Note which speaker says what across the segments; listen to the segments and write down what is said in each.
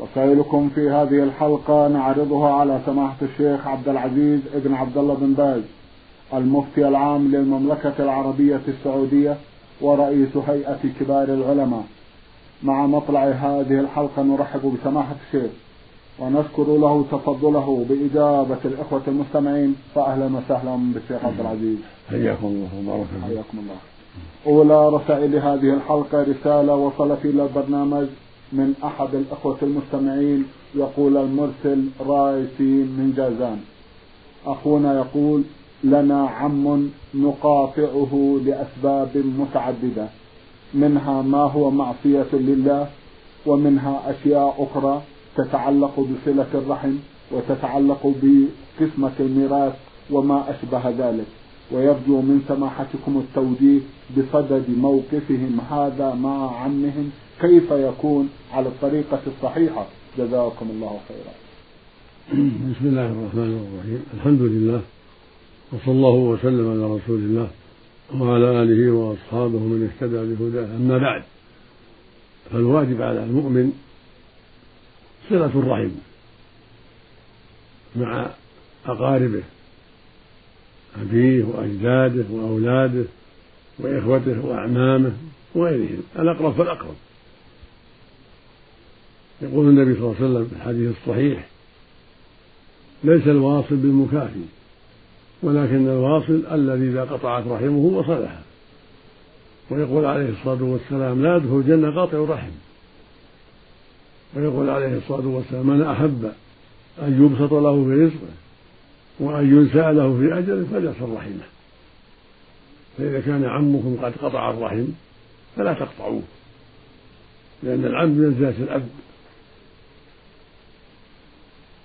Speaker 1: رسائلكم في هذه الحلقة نعرضها على سماحة الشيخ عبد العزيز ابن عبد الله بن باز المفتي العام للمملكة العربية السعودية ورئيس هيئة كبار العلماء. مع مطلع هذه الحلقة نرحب بسماحة الشيخ ونشكر له تفضله بإجابة الإخوة المستمعين فأهلا وسهلا بالشيخ عبد العزيز.
Speaker 2: حياكم الله وبارك
Speaker 1: حياكم الله. أولى رسائل هذه الحلقة رسالة وصلت إلى البرنامج من أحد الأخوة المستمعين يقول المرسل رايسين من جازان أخونا يقول لنا عم نقاطعه لأسباب متعددة منها ما هو معصية لله ومنها أشياء أخرى تتعلق بصلة الرحم وتتعلق بقسمة الميراث وما أشبه ذلك. ويرجو من سماحتكم التوجيه بصدد موقفهم هذا مع عمهم كيف يكون على الطريقة الصحيحة؟ جزاكم الله خيرا.
Speaker 2: بسم الله الرحمن الرحيم. الحمد لله وصلى الله وسلم على رسول الله وعلى آله وأصحابه من اهتدى بهداه. أما بعد فالواجب على المؤمن صلة الرحم مع أقاربه أبيه وأجداده وأولاده وإخوته وأعمامه وغيرهم. الأقرب فالأقرب. يقول النبي صلى الله عليه وسلم في الحديث الصحيح ليس الواصل بالمكافي ولكن الواصل الذي إذا قطعت رحمه وصلها ويقول عليه الصلاة والسلام لا يدخل الجنة قاطع رحم. ويقول عليه الصلاة والسلام من أحب أن يبسط له في رزقه وأن ينسى له في أجله فليصل رحمه. فإذا كان عمكم قد قطع الرحم فلا تقطعوه لأن العم منزلة الأب.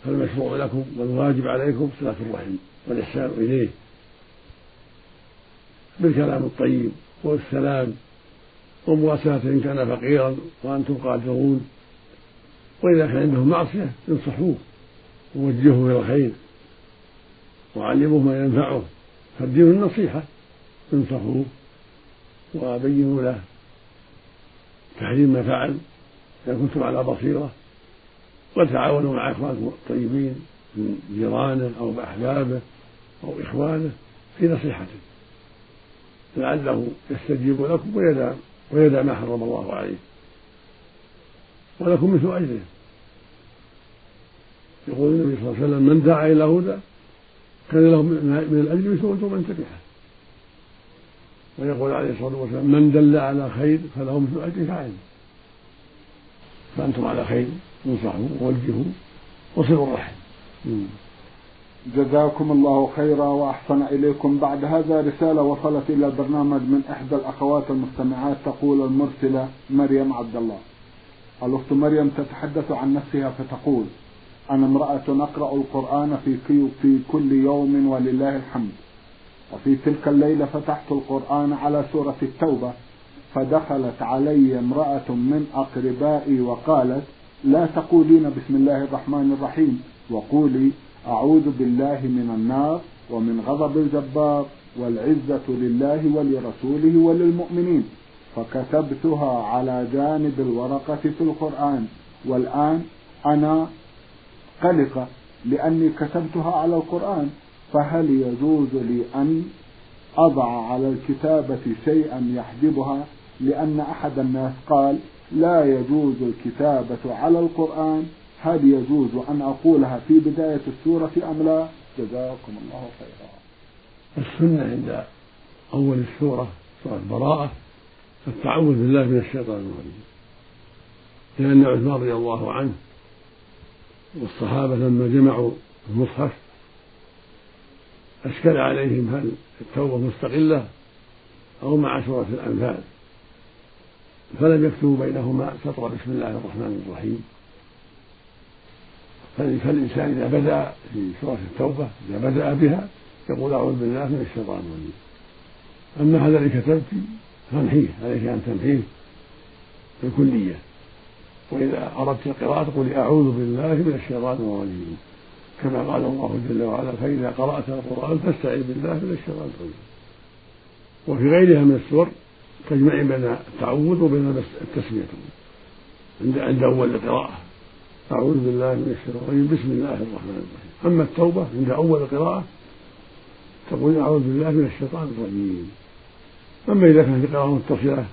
Speaker 2: فالمشروع لكم والواجب عليكم صلة الرحم والإحسان إليه بالكلام الطيب والسلام ومواساته إن كان فقيرا وأنتم قادرون وإذا كان عنده معصية انصحوه ووجهوه إلى الخير وعلموه ما ينفعه فالدين النصيحة انصحوه وبينوا له تحريم ما فعل إذا كنتم على بصيرة وتعاونوا مع إخوانكم الطيبين من جيرانه أو بأحبابه أو إخوانه في نصيحته. لعله يستجيب لكم ويدع ويدع ما حرم الله عليه. ولكم مثل أجره. يقول النبي صلى الله عليه وسلم من دعا إلى هدى كان له من الأجر مثل أجر من تبعه. ويقول عليه الصلاة والسلام من دل على خير فله مثل أجر فاعله فأنتم على خير. انصحوا ووجهوا وصلوا الرحم
Speaker 1: جزاكم الله خيرا وأحسن إليكم. بعد هذا رسالة وصلت إلى البرنامج من إحدى الأخوات المستمعات تقول المرسلة مريم عبد الله. الأخت مريم تتحدث عن نفسها فتقول أنا امرأة أقرأ القرآن في في كل يوم ولله الحمد. وفي تلك الليلة فتحت القرآن على سورة التوبة فدخلت علي امرأة من أقربائي وقالت لا تقولين بسم الله الرحمن الرحيم وقولي أعوذ بالله من النار ومن غضب الجبار والعزة لله ولرسوله وللمؤمنين فكتبتها على جانب الورقة في القرآن والآن أنا قلقة لأني كتبتها على القرآن فهل يجوز لي أن أضع على الكتابة شيئا يحجبها لأن أحد الناس قال لا يجوز الكتابة على القرآن. هل يجوز أن أقولها في بداية السورة أم لا؟ جزاكم الله خيرا.
Speaker 2: السنة عند أول السورة سورة البراءة التعوذ بالله من الشيطان الرجيم. لأن عثمان رضي الله عنه والصحابة لما جمعوا المصحف أشكل عليهم هل التوبة مستقلة أو مع سورة الأنفال. فلم يكتبوا بينهما سطر بسم الله الرحمن الرحيم. فالإنسان إذا بدأ في سورة التوبة إذا بدأ بها يقول أعوذ بالله من الشيطان الرجيم. أما هذا الذي كتبت فامحيه عليك أن تمحيه بالكلية. وإذا أردت القراءة تقول أعوذ بالله من الشيطان الرجيم. كما قال الله جل وعلا فإذا قرأت القرآن فاستعذ بالله من الشيطان الرجيم. وفي غيرها من السور تجمع بين التعوذ وبين التسمية. عند عند أول القراءة. أعوذ بالله من الشيطان بسم الله الرحمن الرحيم. أما التوبة عند أول القراءة تقول أعوذ بالله من الشيطان الرجيم. أما إذا كانت القراءة متصلة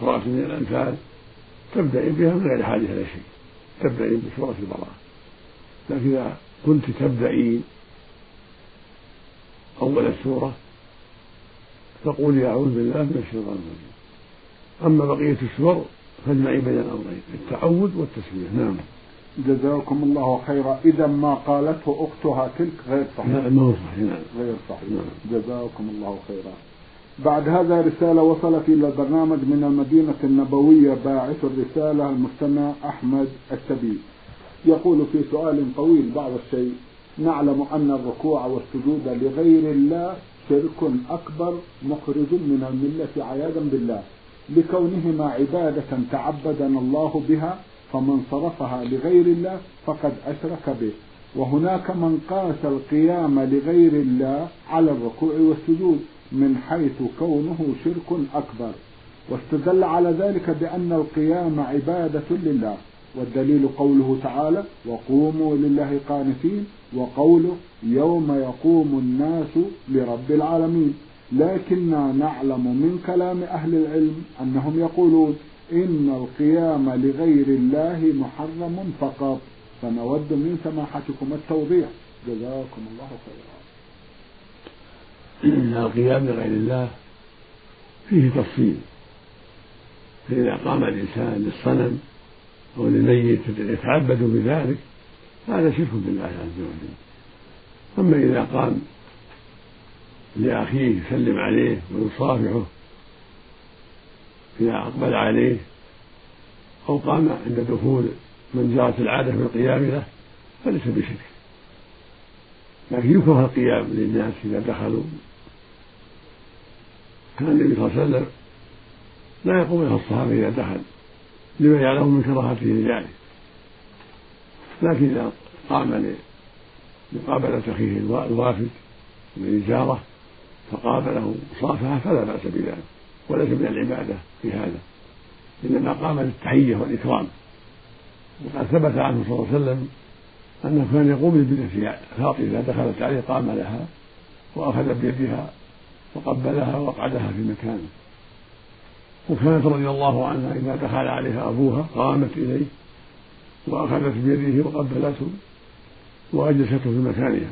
Speaker 2: قراءة من الأنفال تبدأين بها من غير حاجة إلى شيء. تبدأين بسورة البراءة. لكن إذا كنت تبدأين أول السورة فقولي أعوذ بالله من الشيطان الرجيم. أما بقية السور فاجمعي بين الأمرين التعوذ والتسمية نعم.
Speaker 1: جزاكم الله خيرا. إذا ما قالته أختها تلك غير صحيح.
Speaker 2: نعم ما هو صحيح. نعم.
Speaker 1: غير صحيح.
Speaker 2: نعم.
Speaker 1: جزاكم الله خيرا. بعد هذا رسالة وصلت إلى البرنامج من المدينة النبوية باعث الرسالة المستمع أحمد السبيل يقول في سؤال طويل بعض الشيء نعلم أن الركوع والسجود لغير الله شرك أكبر مخرج من الملة عياذا بالله. لكونهما عبادة تعبدنا الله بها فمن صرفها لغير الله فقد أشرك به. وهناك من قاس القيام لغير الله على الركوع والسجود من حيث كونه شرك أكبر. واستدل على ذلك بأن القيام عبادة لله. والدليل قوله تعالى وقوموا لله قانتين وقوله يوم يقوم الناس لرب العالمين. لكننا نعلم من كلام أهل العلم أنهم يقولون إن القيام لغير الله محرم فقط. فنود من سماحتكم التوضيح. جزاكم الله خيرا.
Speaker 2: القيام لغير الله فيه تفصيل. فإذا قام الإنسان للصنم أو للميت يتعبد بذلك هذا شرك بالله عز وجل. أما إذا قام لأخيه يسلم عليه ويصافحه إذا أقبل عليه أو قام عند دخول من جرت العادة بالقيام له فليس بشرك. لكن يكره القيام للناس إذا دخلوا. كان النبي صلى الله عليه وسلم لا يقوم له الصحابة إذا دخل. لما يعلم من كراهته لذلك لكن إذا قام لمقابلة أخيه الوافد من إجارة فقابله مصافحة فلا بأس بذلك وليس من العبادة في هذا. إنما قام للتحية والإكرام. وقد ثبت عنه صلى الله عليه وسلم أنه كان يقوم لابنته فاطمة إذا دخلت عليه قام لها وأخذ بيدها وقبلها وقعدها في مكانه. وكانت رضي الله عنها إذا دخل عليها أبوها قامت إليه وأخذت بيده وقبلته وأجلسته في مكانها.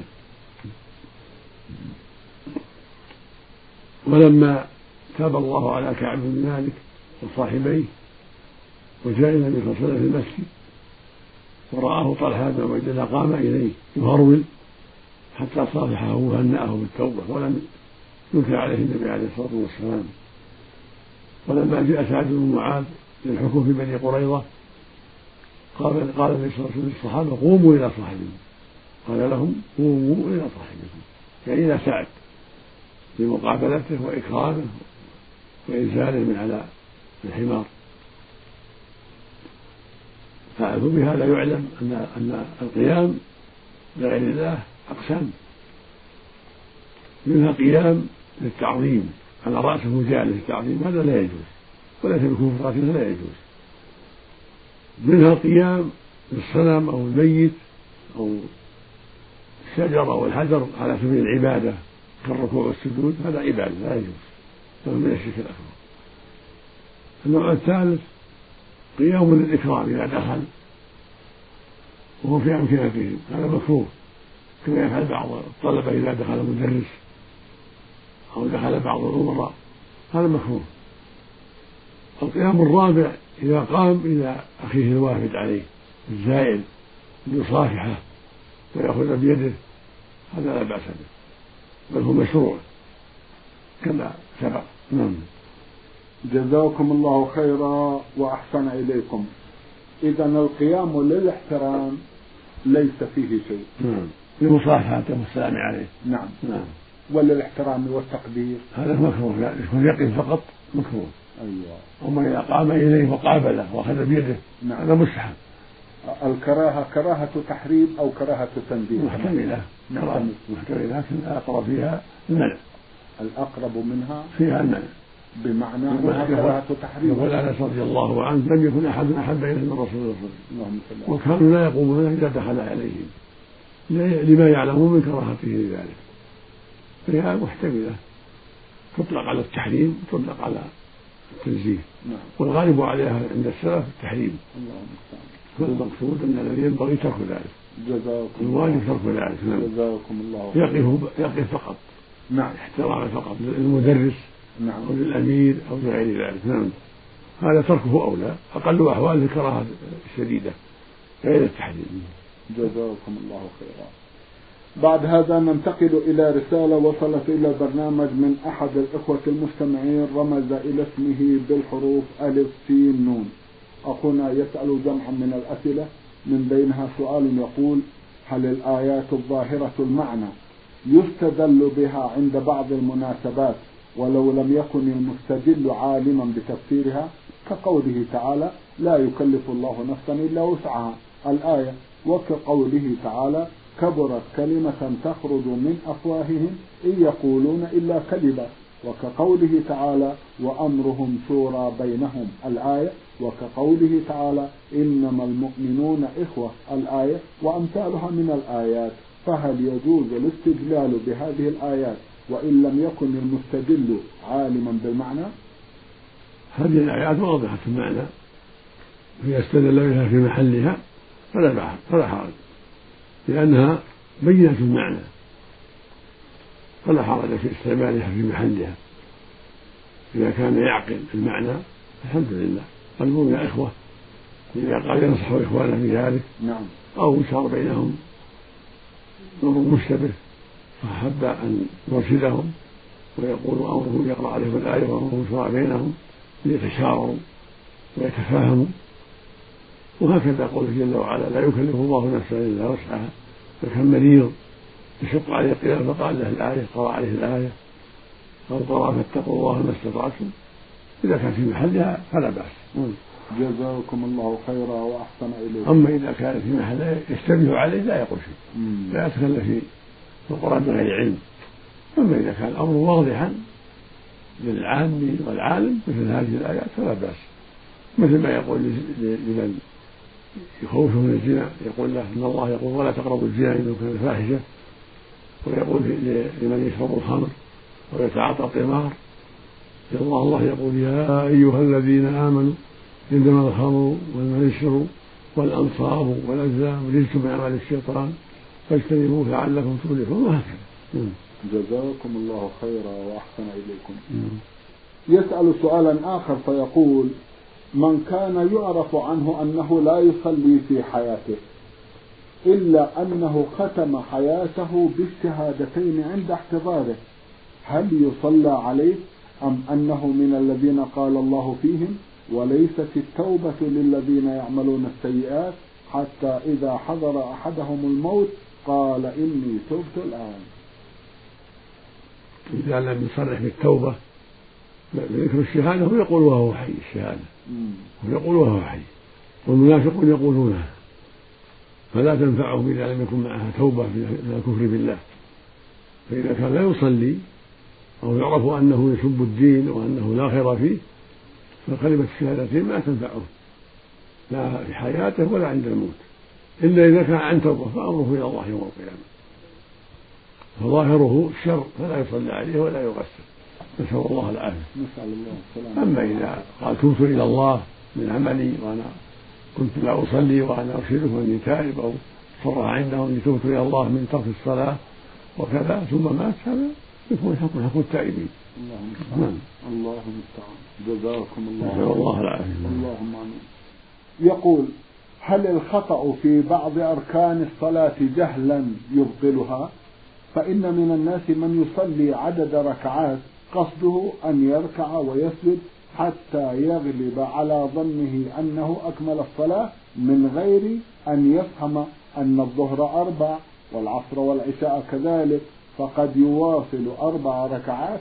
Speaker 2: ولما تاب الله على كعب بن مالك وصاحبيه وجاء النبي صلى الله عليه وسلم في المسجد ورآه طلحة بن عبيد الله قام إليه يهرول حتى صافحه وهنأه بالتوبة ولم ينكر عليه النبي عليه الصلاة والسلام. ولما جاء سعد بن معاذ للحكم في بني قريظة قال قال النبي صلى الله عليه وسلم للصحابة قوموا إلى صاحبكم. قال لهم قوموا إلى صاحبكم. يعني إلى سعد لمقابلته وإكرامه وإنزاله من على الحمار فبهذا يعلم أن أن القيام لغير الله أقسام. منها قيام للتعظيم. على رأسه جالس التعظيم هذا لا يجوز وليس بكفر لا يجوز. منها القيام للصنم أو الميت أو الشجر أو الحجر على سبيل العبادة كالركوع والسجود هذا عبادة لا يجوز. هذا من الشرك الأكبر. النوع الثالث قيام للإكرام إذا دخل وهو في أمكنتهم هذا مكروه كما يفعل بعض الطلبة إذا دخل مدرس أو دخل بعض الأمراء هذا مكروه القيام الرابع إذا قام إلى أخيه الوافد عليه الزائل ليصافحه ويأخذ بيده هذا لا بأس به. بل هو مشروع كما سبق. نعم.
Speaker 1: جزاكم الله خيرا وأحسن إليكم. إذا القيام للاحترام ليس فيه شيء.
Speaker 2: نعم. لمصافحته والسلام عليه.
Speaker 1: نعم.
Speaker 2: نعم.
Speaker 1: وللاحترام والتقدير؟
Speaker 2: هذا مكروه لا يكون يقف فقط مكروه
Speaker 1: أيوة.
Speaker 2: أما إذا قام إليه وقابله وأخذ بيده
Speaker 1: نعم.
Speaker 2: هذا مستحب.
Speaker 1: الكراهة كراهة تحريم أو كراهة تنزيه
Speaker 2: محتملة
Speaker 1: محتمل.
Speaker 2: محتملة. لكن الأقرب فيها المنع.
Speaker 1: الأقرب منها؟
Speaker 2: فيها المنع.
Speaker 1: بمعنى أنها كراهة تحريم.
Speaker 2: يقول أنس رضي الله عنه لم يكن أحد أحب إليه من رسول الله صلى الله عليه وسلم. وكانوا لا يقومون اذا دخل عليهم. لما يعلمون من كراهته لذلك فهي محتملة. تطلق على التحريم وتطلق على التنزيه.
Speaker 1: نعم.
Speaker 2: والغالب عليها عند السلف التحريم. والمقصود أن الذي ينبغي ترك ذلك.
Speaker 1: جزاكم
Speaker 2: الواجب ترك ذلك نعم.
Speaker 1: جزاكم الله خيرا.
Speaker 2: يقف يقف فقط.
Speaker 1: نعم.
Speaker 2: احترام فقط للمدرس
Speaker 1: نعم.
Speaker 2: أو للأمير أو لغير ذلك نعم. هذا تركه أولى أقل أحوال الكراهة الشديدة غير التحريم.
Speaker 1: جزاكم الله خيرا. بعد هذا ننتقل إلى رسالة وصلت إلى البرنامج من أحد الإخوة المستمعين رمز إلى اسمه بالحروف ألف سين نون. أخونا يسأل جمعا من الأسئلة من بينها سؤال يقول هل الآيات الظاهرة المعنى يستدل بها عند بعض المناسبات ولو لم يكن المستدل عالما بتفسيرها؟ كقوله تعالى لا يكلف الله نفسا إلا وسعها. الآية وكقوله تعالى كبرت كلمة تخرج من أفواههم إن يقولون إلا كذبا وكقوله تعالى وأمرهم شورى بينهم الآية وكقوله تعالى إنما المؤمنون إخوة الآية وأمثالها من الآيات. فهل يجوز الاستدلال بهذه الآيات؟ وإن لم يكن المستدل عالما بالمعنى؟
Speaker 2: هذه الآيات واضحة المعنى. فإذا استدل بها في محلها فلا فلا حرج. لأنها بينة المعنى. فلا حرج في استعمالها في محلها. إذا كان يعقل المعنى الحمد لله. المؤمن إخوة إذا قال ينصح إخوانه في ذلك
Speaker 1: نعم.
Speaker 2: أو يشار بينهم أمر مشتبه فأحب أن يرشدهم ويقول أمره يقرأ عليهم الآية وأمره يشرع بينهم ليتشاوروا ويتفاهموا. وهكذا قوله جل وعلا لا يكلف الله نفسا إلا وسعها فكان مريض يشق عليه القيام فقال له الآية قرأ عليه الآية أو قرأ فاتقوا الله ما استطعتم إذا كان في محلها فلا بأس.
Speaker 1: جزاكم الله خيرا وأحسن إليكم.
Speaker 2: أما إذا كان في محل يشتبه عليه لا يقول شيء. لا يتكلم في القرآن بغير علم. أما إذا كان الأمر واضحا للعام والعالم مثل هذه الآيات فلا بأس. مثل ما يقول لمن يخوفه من الزنا يقول له إن الله يقول ولا تقربوا الزنا إنه كان فاحشة. ويقول لمن يشرب الخمر ويتعاطى القمار الله الله يقول يا أيها الذين آمنوا إنما الخمر والميسر والأنصاب والأزلام رجس من أعمال الشيطان فاجتنبوه لعلكم تفلحون وهكذا.
Speaker 1: جزاكم الله خيرا وأحسن إليكم. يسأل سؤالا آخر فيقول من كان يعرف عنه أنه لا يصلي في حياته إلا أنه ختم حياته بالشهادتين عند احتضاره. هل يصلى عليه أم أنه من الذين قال الله فيهم وليست التوبة للذين يعملون السيئات حتى إذا حضر أحدهم الموت قال إني تبت الآن؟
Speaker 2: إذا لم يصرح بالتوبة بذكر الشهادة هو يقول وهو حي الشهادة.
Speaker 1: مم.
Speaker 2: هو يقول وهو حي والمنافقون يقولونها فلا تنفعهم إذا لم يكن معها توبة من الكفر بالله. فإذا كان لا يصلي أو يعرف أنه يسب الدين وأنه لا خير فيه فكلمة الشهادتين ما تنفعه. لا في حياته ولا عند الموت. إلا إذا كان عن توبة فأمره إلى الله يوم القيامة. فظاهره الشر فلا يصلى عليه ولا يغسل. نسأل الله العافية
Speaker 1: نسأل الله
Speaker 2: أما إذا قال تبت إلى الله من عملي وأنا كنت لا أصلي وأنا أرشدهم أني تائب أو صرح عندهم أني تبت إلى الله من ترك الصلاة وكذا ثم مات هذا يكون حكم حكم التائبين
Speaker 1: اللهم
Speaker 2: نعم.
Speaker 1: الله المستعان جزاكم
Speaker 2: نسأل
Speaker 1: الله
Speaker 2: الله العافية
Speaker 1: اللهم آمين. يقول هل الخطأ في بعض أركان الصلاة جهلا يبطلها؟ فإن من الناس من يصلي عدد ركعات قصده أن يركع ويسجد حتى يغلب على ظنه أنه أكمل الصلاة من غير أن يفهم أن الظهر أربع والعصر والعشاء كذلك فقد يواصل أربع ركعات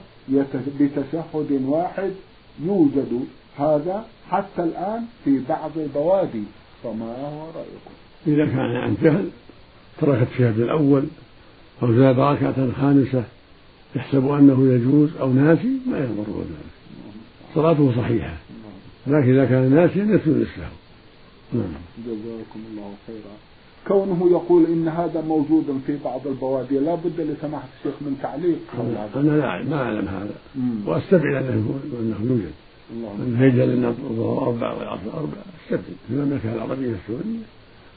Speaker 1: بتشهد واحد يوجد هذا حتى الآن في بعض البوادي فما هو رأيكم؟
Speaker 2: إذا كان عن جهل ترك التشهد الأول أو زاد ركعة خامسة يحسب أنه يجوز أو ناسي ما يضره ذلك صلاته صحيحة. لكن إذا كان ناسيا يسجد للسهو
Speaker 1: نعم. جزاكم الله خيرا. كونه يقول إن هذا موجود في بعض البوادي لا بد لسماحة الشيخ من تعليق.
Speaker 2: أنا لا ما أعلم هذا. واستبعد انه أنه يوجد. الله. يجعل أن الظهر أربع والعصر أربع. استبعد في المملكه العربية السعودية.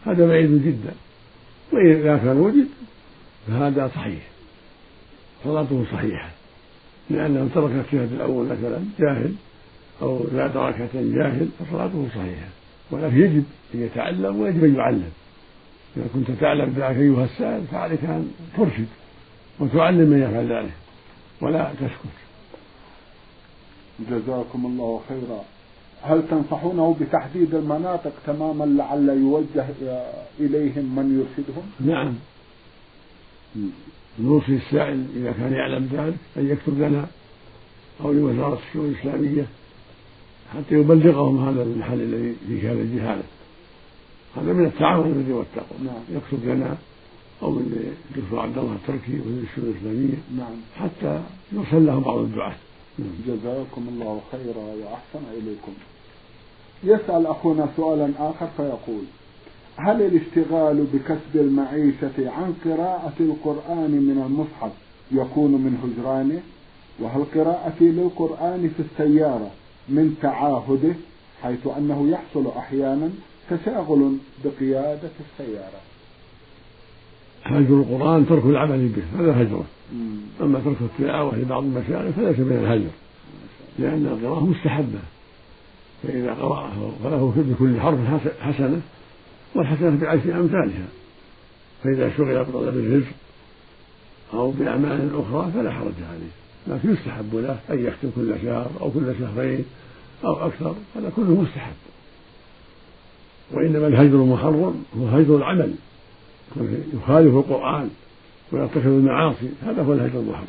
Speaker 2: هذا بعيد جدا. وإذا كان وجد فهذا صحيح. صلاته صحيحة لأنه ترك الشهاده الأول مثلا جاهل أو زاد ركعه جاهل فصلاته صحيحة. ولكن يجب أن يتعلم ويجب أن يعلم. إذا كنت تعلم ذلك أيها السائل فعليك أن ترشد وتعلم من يفعل ذلك ولا تسكت
Speaker 1: جزاكم الله خيرا. هل تنصحونه بتحديد المناطق تماما لعل يوجه إليهم من يرشدهم؟
Speaker 2: نعم. نوصي السائل إذا كان يعلم ذلك أن يكتب لنا أو لوزارة الشؤون الإسلامية حتى يبلغهم هذا المحل الذي فيه هذا الجهالة. هذا من التعاون الذي والتقوى نعم. يكتب لنا أو من الدكتور عبد الله التركي ومن الشؤون الإسلامية نعم. حتى يرسل له بعض الدعاة.
Speaker 1: نعم. جزاكم الله خيرا وأحسن إليكم. يسأل أخونا سؤالا اخر فيقول هل الاشتغال بكسب المعيشة عن قراءة القرآن من المصحف يكون من هجرانه؟ وهل قراءتي للقرآن في السيارة من تعاهده؟ حيث أنه يحصل أحيانا تشاغل بقيادة السيارة.
Speaker 2: هجر القرآن ترك العمل به هذا هجره. أما ترك التلاوة في بعض المشاغل فليس من الهجر لأن القراءة مستحبة. فإذا قرأه فله بكل حرف حسنة والحسنة بعشر أمثالها. فإذا شغل بطلب الرزق أو بأعمال أخرى فلا حرج عليه. لكن يستحب له أن يختم كل شهر أو كل شهرين أو أكثر هذا كله مستحب. وإنما الهجر المحرم هو هجر العمل. يخالف القرآن ويرتكب المعاصي هذا هو الهجر المحرم.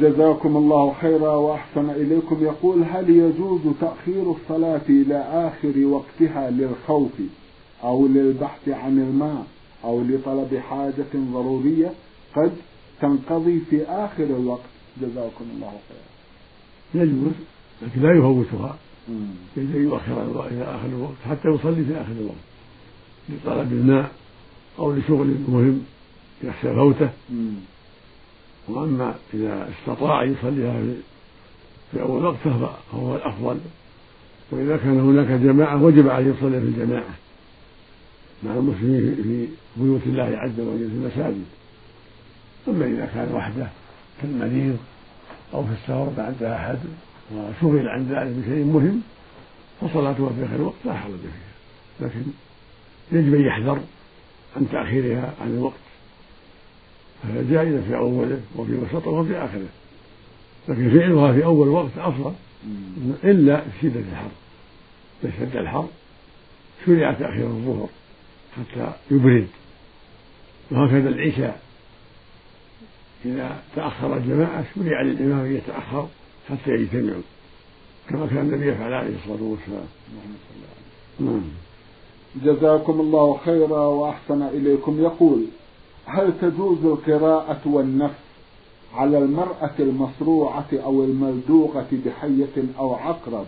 Speaker 1: جزاكم الله خيرا وأحسن إليكم. يقول هل يجوز تأخير الصلاة إلى آخر وقتها للخوف أو للبحث عن الماء أو لطلب حاجة ضرورية قد تنقضي في آخر الوقت؟ جزاكم الله خيرا.
Speaker 2: يجوز لكن لا يفوتها يجب أن يؤخر إلى آخر الوقت حتى يصلي في آخر الوقت لطلب الماء أو لشغل مهم يخشى فوته وأما إذا استطاع أن يصليها في أول وقت فهو الأفضل. وإذا كان هناك جماعة وجب عليه يصلي في الجماعة مع المسلمين في بيوت الله عز وجل في المساجد. أما إذا كان وحده كالمريض أو في السفر عنده أحد وشغل عن ذلك بشيء مهم فصلاته في آخر الوقت لا حرج فيها. لكن يجب أن يحذر عن تأخيرها عن الوقت. فهي جائزة في أوله وفي وسطه وفي آخره. لكن فعلها في أول وقت أفضل إلا شدة الحر. إذا شد الحر شرع تأخير الظهر حتى يبرد. وهكذا العشاء. إذا تأخر الجماعة شرع للإمام أن يتأخر حتى يجتمعوا. كما كان النبي يفعل عليه الصلاة والسلام.
Speaker 1: نعم. جزاكم الله خيرا وأحسن إليكم. يقول هل تجوز القراءة والنفس على المرأة المصروعة أو الملدوغة بحية أو عقرب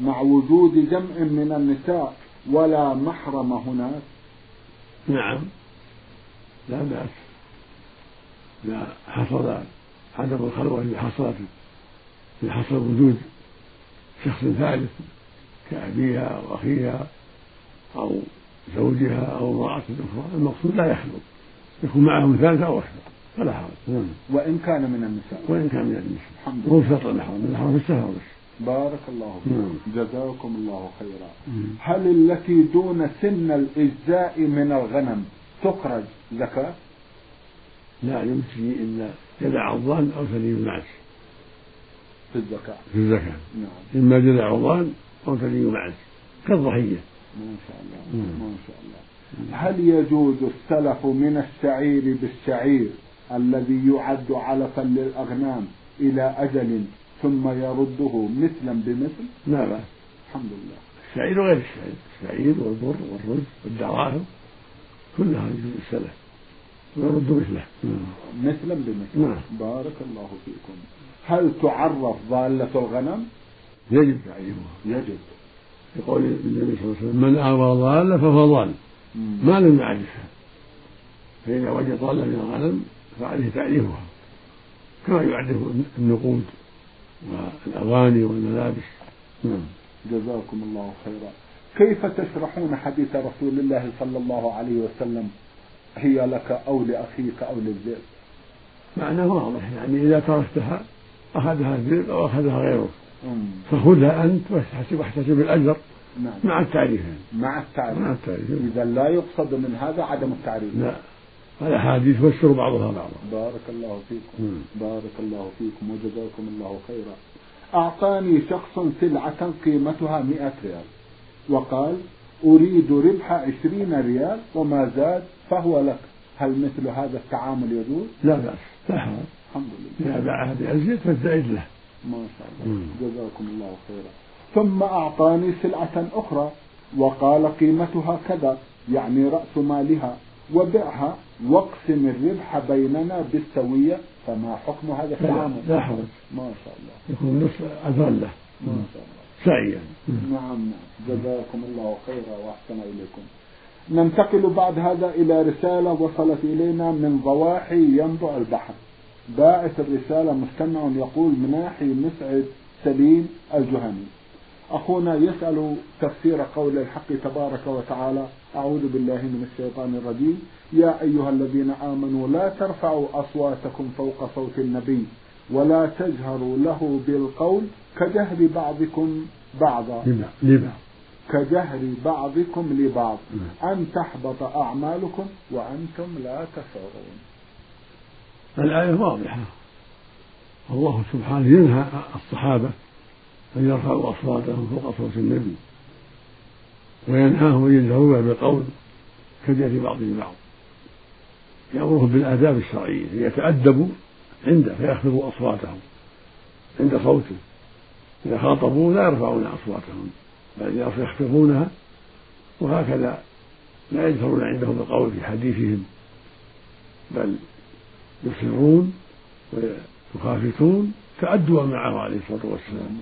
Speaker 1: مع وجود جمع من النساء ولا محرم هناك؟
Speaker 2: نعم. لا بأس. إذا حصل عدم الخلوة اللي حصلت إذا حصل وجود شخص ثالث كأبيها أو أخيها أو زوجها أو امرأة أخرى. المقصود لا يخلو. يكون معهم ثالثة أو أكثر فلا حرج. نعم.
Speaker 1: وإن كان من النساء.
Speaker 2: وإن كان من النساء. الحمد لله. هو شرط المحرم المحرم في السفر بس
Speaker 1: بارك الله فيكم نعم. جزاكم الله خيرا. نعم. هل التي دون سن الإجزاء من الغنم تخرج زكاة؟
Speaker 2: لا يمشي إلا جذع الظن أو ثني المعز
Speaker 1: في الزكاة.
Speaker 2: في الزكاة. نعم. إما جذع عضان أو ثني معز كالضحية.
Speaker 1: ما شاء الله. نعم. ما شاء الله. هل يجوز السلف من الشعير بالشعير الذي يعد علفا للأغنام إلى أجل ثم يرده مثلا بمثل؟
Speaker 2: لا بأس.
Speaker 1: الحمد لله.
Speaker 2: الشعير وغير الشعير. الشعير والبر والرز والدراهم كلها يجوز السلف. ويرد مثله.
Speaker 1: مثلا بمثل.
Speaker 2: نعم.
Speaker 1: بارك الله فيكم. هل تعرف ضالة الغنم؟
Speaker 2: يجب. تعريفها
Speaker 1: يجب
Speaker 2: يقول النبي صلى الله عليه وسلم من أوى ضالة فهو ضال. ما لم يعرفها. فإذا وجد ضالة من الغنم فعليه تعريفها كما يعرف النقود والأغاني والملابس. نعم.
Speaker 1: جزاكم الله خيرا. كيف تشرحون حديث رسول الله صلى الله عليه وسلم؟ هي لك أو لأخيك أو للذئب؟
Speaker 2: معناه واضح. يعني إذا تركتها أخذها الذئب أو أخذها غيره. فخذها أنت واحتسب واحتسب الأجر.
Speaker 1: نعم.
Speaker 2: مع التعريف.
Speaker 1: مع التعريف.
Speaker 2: مع التعريف.
Speaker 1: إذا لا يقصد من هذا عدم التعريف.
Speaker 2: لا. الأحاديث تفسر بعضها بعضا.
Speaker 1: بارك الله فيكم.
Speaker 2: مم.
Speaker 1: بارك الله فيكم وجزاكم الله خيرا. أعطاني شخص سلعة قيمتها مئة ريال. وقال أريد ربح عشرين ريال وما زاد فهو لك. هل مثل هذا التعامل يجوز؟
Speaker 2: لا بأس. لا حرج
Speaker 1: الحمد لله.
Speaker 2: إذا باعها بأزيد فالزائد له.
Speaker 1: ما شاء الله.
Speaker 2: مم.
Speaker 1: جزاكم الله خيرا. ثم أعطاني سلعة أخرى وقال قيمتها كذا يعني رأس مالها وبعها واقسم الربح بيننا بالسوية فما حكم هذا التعامل؟
Speaker 2: لا حرج
Speaker 1: ما شاء الله
Speaker 2: يكون نصف له
Speaker 1: ما شاء الله
Speaker 2: سعيا
Speaker 1: نعم نعم جزاكم الله خيرا وأحسن إليكم. ننتقل بعد هذا إلى رسالة وصلت إلينا من ضواحي ينبع البحر. باعث الرسالة مستمع يقول مناحي مسعد سليم الجهني. أخونا يسأل تفسير قول الحق تبارك وتعالى أعوذ بالله من الشيطان الرجيم. يا أيها الذين آمنوا لا ترفعوا أصواتكم فوق صوت النبي ولا تجهروا له بالقول كجهر بعضكم بعضا.
Speaker 2: لما؟ لما؟
Speaker 1: كجهر بعضكم لبعض. أن تحبط أعمالكم وأنتم لا تشعرون.
Speaker 2: الآية واضحة. الله سبحانه ينهى الصحابة أن يرفعوا أصواتهم فوق صوت النبي وينهاهم أن يجهروا بالقول كجهر بعضهم بعض يأمرهم بالآداب الشرعية ليتأدبوا عنده فيخفضوا أصواتهم عند صوته. إذا خاطبوا لا يرفعون أصواتهم بل يخفضونها وهكذا لا يجهرون عنده بالقول في حديثهم بل يسرون ويخافتون تأدبا معه عليه الصلاة والسلام.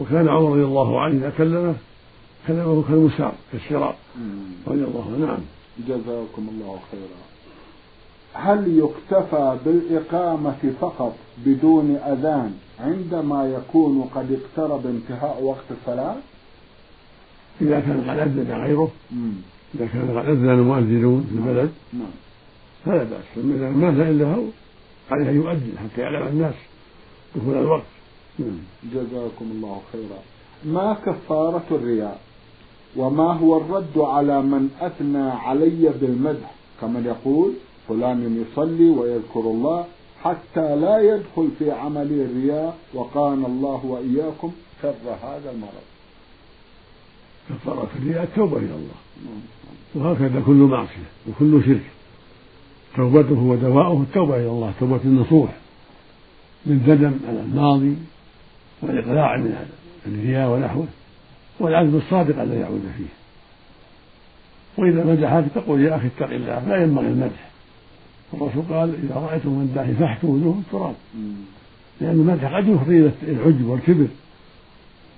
Speaker 2: وكان عمر رضي الله عنه إذا كلمه كلمه كالمسار كالشراب رضي الله عنه. نعم.
Speaker 1: جزاكم الله خيرا. هل يكتفى بالإقامة فقط بدون أذان عندما يكون قد اقترب انتهاء وقت الصلاة؟
Speaker 2: إذا كان قد أذن غيره.
Speaker 1: مم.
Speaker 2: إذا كان قد أذن المؤذنون في البلد.
Speaker 1: نعم.
Speaker 2: فلا بأس. ما إلا هو عليه أن يؤذن حتى يعلم الناس. دخول الوقت. نعم.
Speaker 1: جزاكم الله خيرا. ما كفارة الرياء؟ وما هو الرد على من أثنى علي بالمدح؟ كمن يقول فلان يصلي ويذكر الله حتى لا يدخل في عمل الرياء وقانا الله وإياكم شر هذا المرض.
Speaker 2: كفارة الرياء التوبة إلى الله. وهكذا كل معصية وكل شرك. توبته ودواؤه التوبة إلى الله توبة النصوح. للندم على الماضي والإقلاع من الرياء ونحوه والعزم الصادق ألا يعود فيه. وإذا مدحك تقول يا أخي اتق الله لا ينبغي المدح. الرسول قال إذا رأيتم من داعي وجوه التراب لأن المدح قد يفضي إلى العجب والكبر.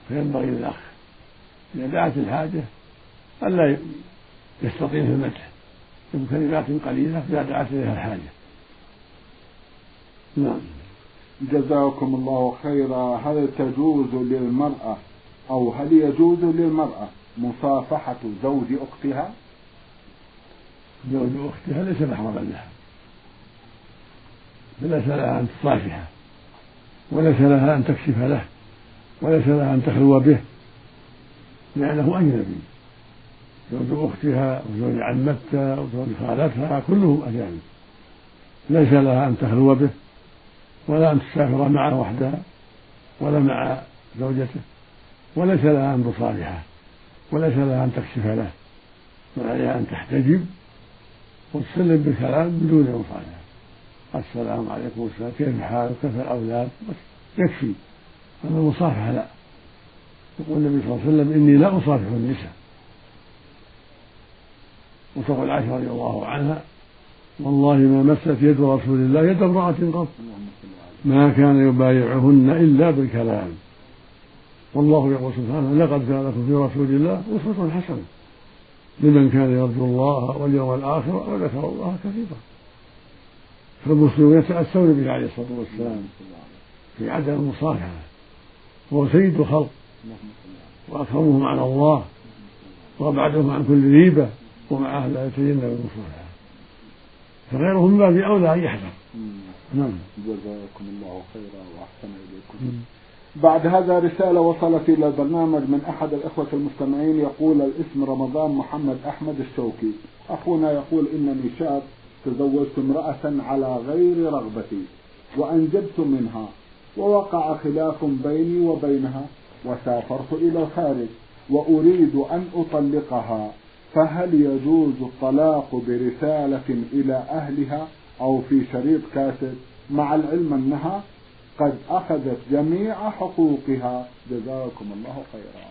Speaker 2: فينبغي للأخ إذا دعت الحاجة ألا يستطيل في المدح. بكلمات قليلة إذا دعت إليها الحاجة. نعم.
Speaker 1: جزاكم الله خيرا. هل تجوز للمرأة أو هل يجوز للمرأة مصافحة زوج أختها؟
Speaker 2: زوج أختها ليس محرما لها. فليس لها أن تصافحه وليس لها أن تكشف له وليس لها أن تخلو به لأنه أجنبي. زوج أختها وزوج عمتها وزوج خالتها كلهم أجانب. ليس لها أن تخلو به ولا أن تسافر معه وحدها ولا مع زوجته وليس لها أن تصالحه وليس لها أن تكشف له وعليها أن تحتجب وتسلم بالكلام بدون مصالحة السلام عليكم السلام كيف حالك؟ كيف الأولاد؟ بس يكفي. أما المصافحة لا. يقول النبي صلى الله عليه وسلم إني لا أصافح النساء. وتقول عائشة رضي الله عنها والله ما مست يد رسول الله يد امرأة قط. ما كان يبايعهن إلا بالكلام. والله يقول سبحانه لقد كان لكم في رسول الله أسوة حسنة. لمن كان يرجو الله واليوم الآخر وذكر الله كثيرا. فالمسلمون يتأسون به عليه الصلاة والسلام في عدم المصافحة وهو سيد الخلق وأكرمهم على الله. وأبعدهم عن كل ريبة ومع لا يتجنب المصافحة فغيرهم من باب أولى أن يحذر
Speaker 1: نعم. جزاكم الله خيرا وأحسن إليكم. بعد هذا رسالة وصلت إلى البرنامج من أحد الإخوة المستمعين. يقول الاسم رمضان محمد أحمد الشوكي. أخونا يقول إنني شاب تزوجت امرأة على غير رغبتي وأنجبت منها ووقع خلاف بيني وبينها وسافرت إلى الخارج وأريد أن أطلقها. فهل يجوز الطلاق برسالة إلى أهلها أو في شريط كاسد مع العلم أنها قد أخذت جميع حقوقها؟ جزاكم الله خيرا.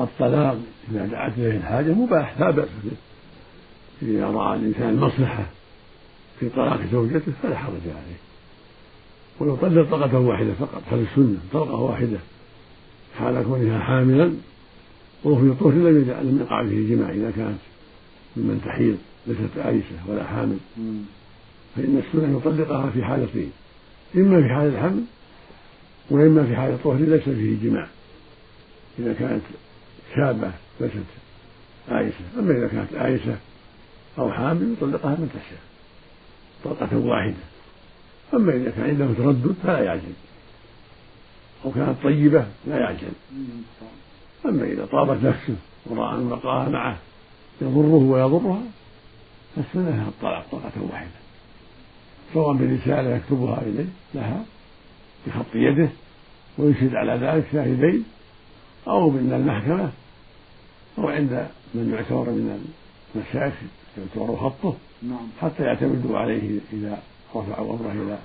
Speaker 2: الطلاق إذا دعت إليه الحاجة مباح لا بأس به. إذا رأى الإنسان المصلحة في طلاق زوجته فلا حرج عليه. ولو طلق طلقة واحدة فقط هذه السنة طلقة واحدة حال كونها حاملا وفي طهر لم لم يقع فيه جماع إذا كانت ممن تحيض ليست آيسة ولا حامل. فإن السنة يطلقها في حالتين إما في حال الحمل وإما في حال الطهر ليس فيه جماع. إذا كانت شابة ليست آيسة أما إذا كانت آيسة أو حامل يطلقها من تشاء طلقة واحدة. أما إذا كان عنده تردد فلا يعجل. أو كانت طيبة لا يعجل. أما إذا طابت نفسه ورأى أن بقاها معه يضره ويضرها فالسنة الطلاق طلقة واحدة سواء برسالة يكتبها إليه لها بخط يده ويشهد على ذلك شاهدين أو من المحكمة أو عند من يعتبر من المشايخ يعتبر خطه نعم. حتى يعتمدوا عليه إذا رفعوا أمره إلى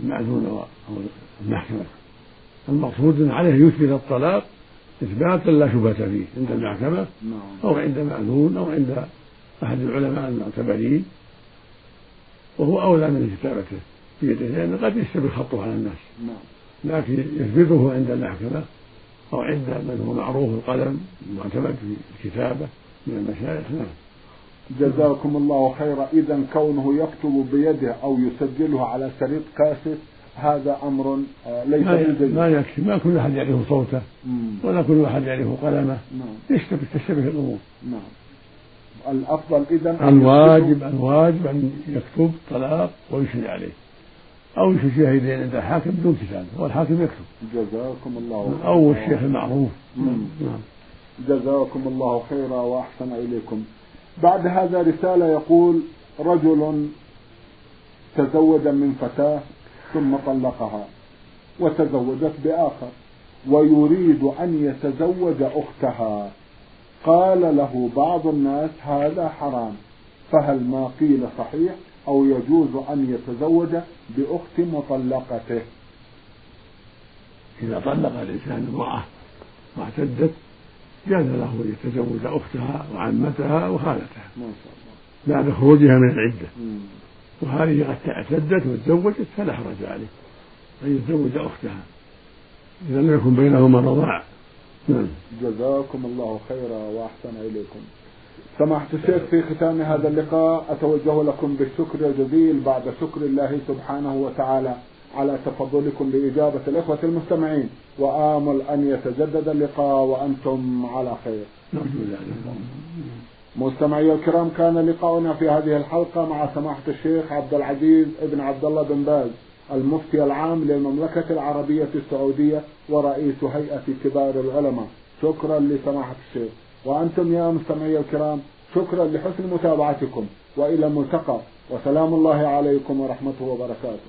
Speaker 2: المأذون أو المحكمة المقصود عليه يثبت الطلاق إثباتا لا شبهة فيه عند المحكمة نعم. أو عند مأذون أو عند أحد العلماء المعتبرين وهو أولى من كتابته بيده لأن قد يشتبه خطه على الناس نعم. لكن يثبته عند المحكمة أو عند من هو معروف القلم المعتمد في الكتابة من المشايخ نعم
Speaker 1: جزاكم الله خيرا إذا كونه يكتب بيده أو يسجله على شريط كاسيت هذا أمر آه، ليس
Speaker 2: ما, ما يكفي. ما كل أحد يعرف صوته ولا كل أحد يعرف قلمه. نعم. يشتبه تشتبه الأمور؟ نعم.
Speaker 1: الأفضل إذا
Speaker 2: الواجب الواجب أن يكتب طلاق ويشهد عليه. أو يشهد شاهدين عند الحاكم بدون كتابة والحاكم يكتب.
Speaker 1: جزاكم الله
Speaker 2: خيرا. أو الشيخ المعروف. نعم.
Speaker 1: جزاكم الله خيرا وأحسن إليكم. بعد هذا رسالة يقول رجل تزوج من فتاة ثم طلقها وتزوجت بآخر ويريد أن يتزوج أختها. قال له بعض الناس هذا حرام فهل ما قيل صحيح أو يجوز أن يتزوج بأخت مطلقته؟
Speaker 2: إذا طلق الإنسان امرأة واعتدت جاز له أن يتزوج أختها وعمتها وخالتها. ما شاء الله. بعد خروجها من العدة. وهذه قد اعتدت وتزوجت فلا حرج عليه. أن يتزوج أختها. إذا لم يكن بينهما رضاع.
Speaker 1: نعم. جزاكم الله خيرا وأحسن إليكم. سماحة الشيخ في ختام هذا اللقاء أتوجه لكم بالشكر الجزيل بعد شكر الله سبحانه وتعالى على تفضلكم بإجابة الإخوة المستمعين. وآمل أن يتجدد اللقاء وأنتم على خير. مستمعي الكرام كان لقاؤنا في هذه الحلقة مع سماحة الشيخ عبد العزيز ابن عبد الله بن باز المفتي العام للمملكة العربية السعودية ورئيس هيئة كبار العلماء. شكرا لسماحة الشيخ. وأنتم يا مستمعي الكرام شكرا لحسن متابعتكم. وإلى الملتقى. وسلام الله عليكم ورحمته وبركاته.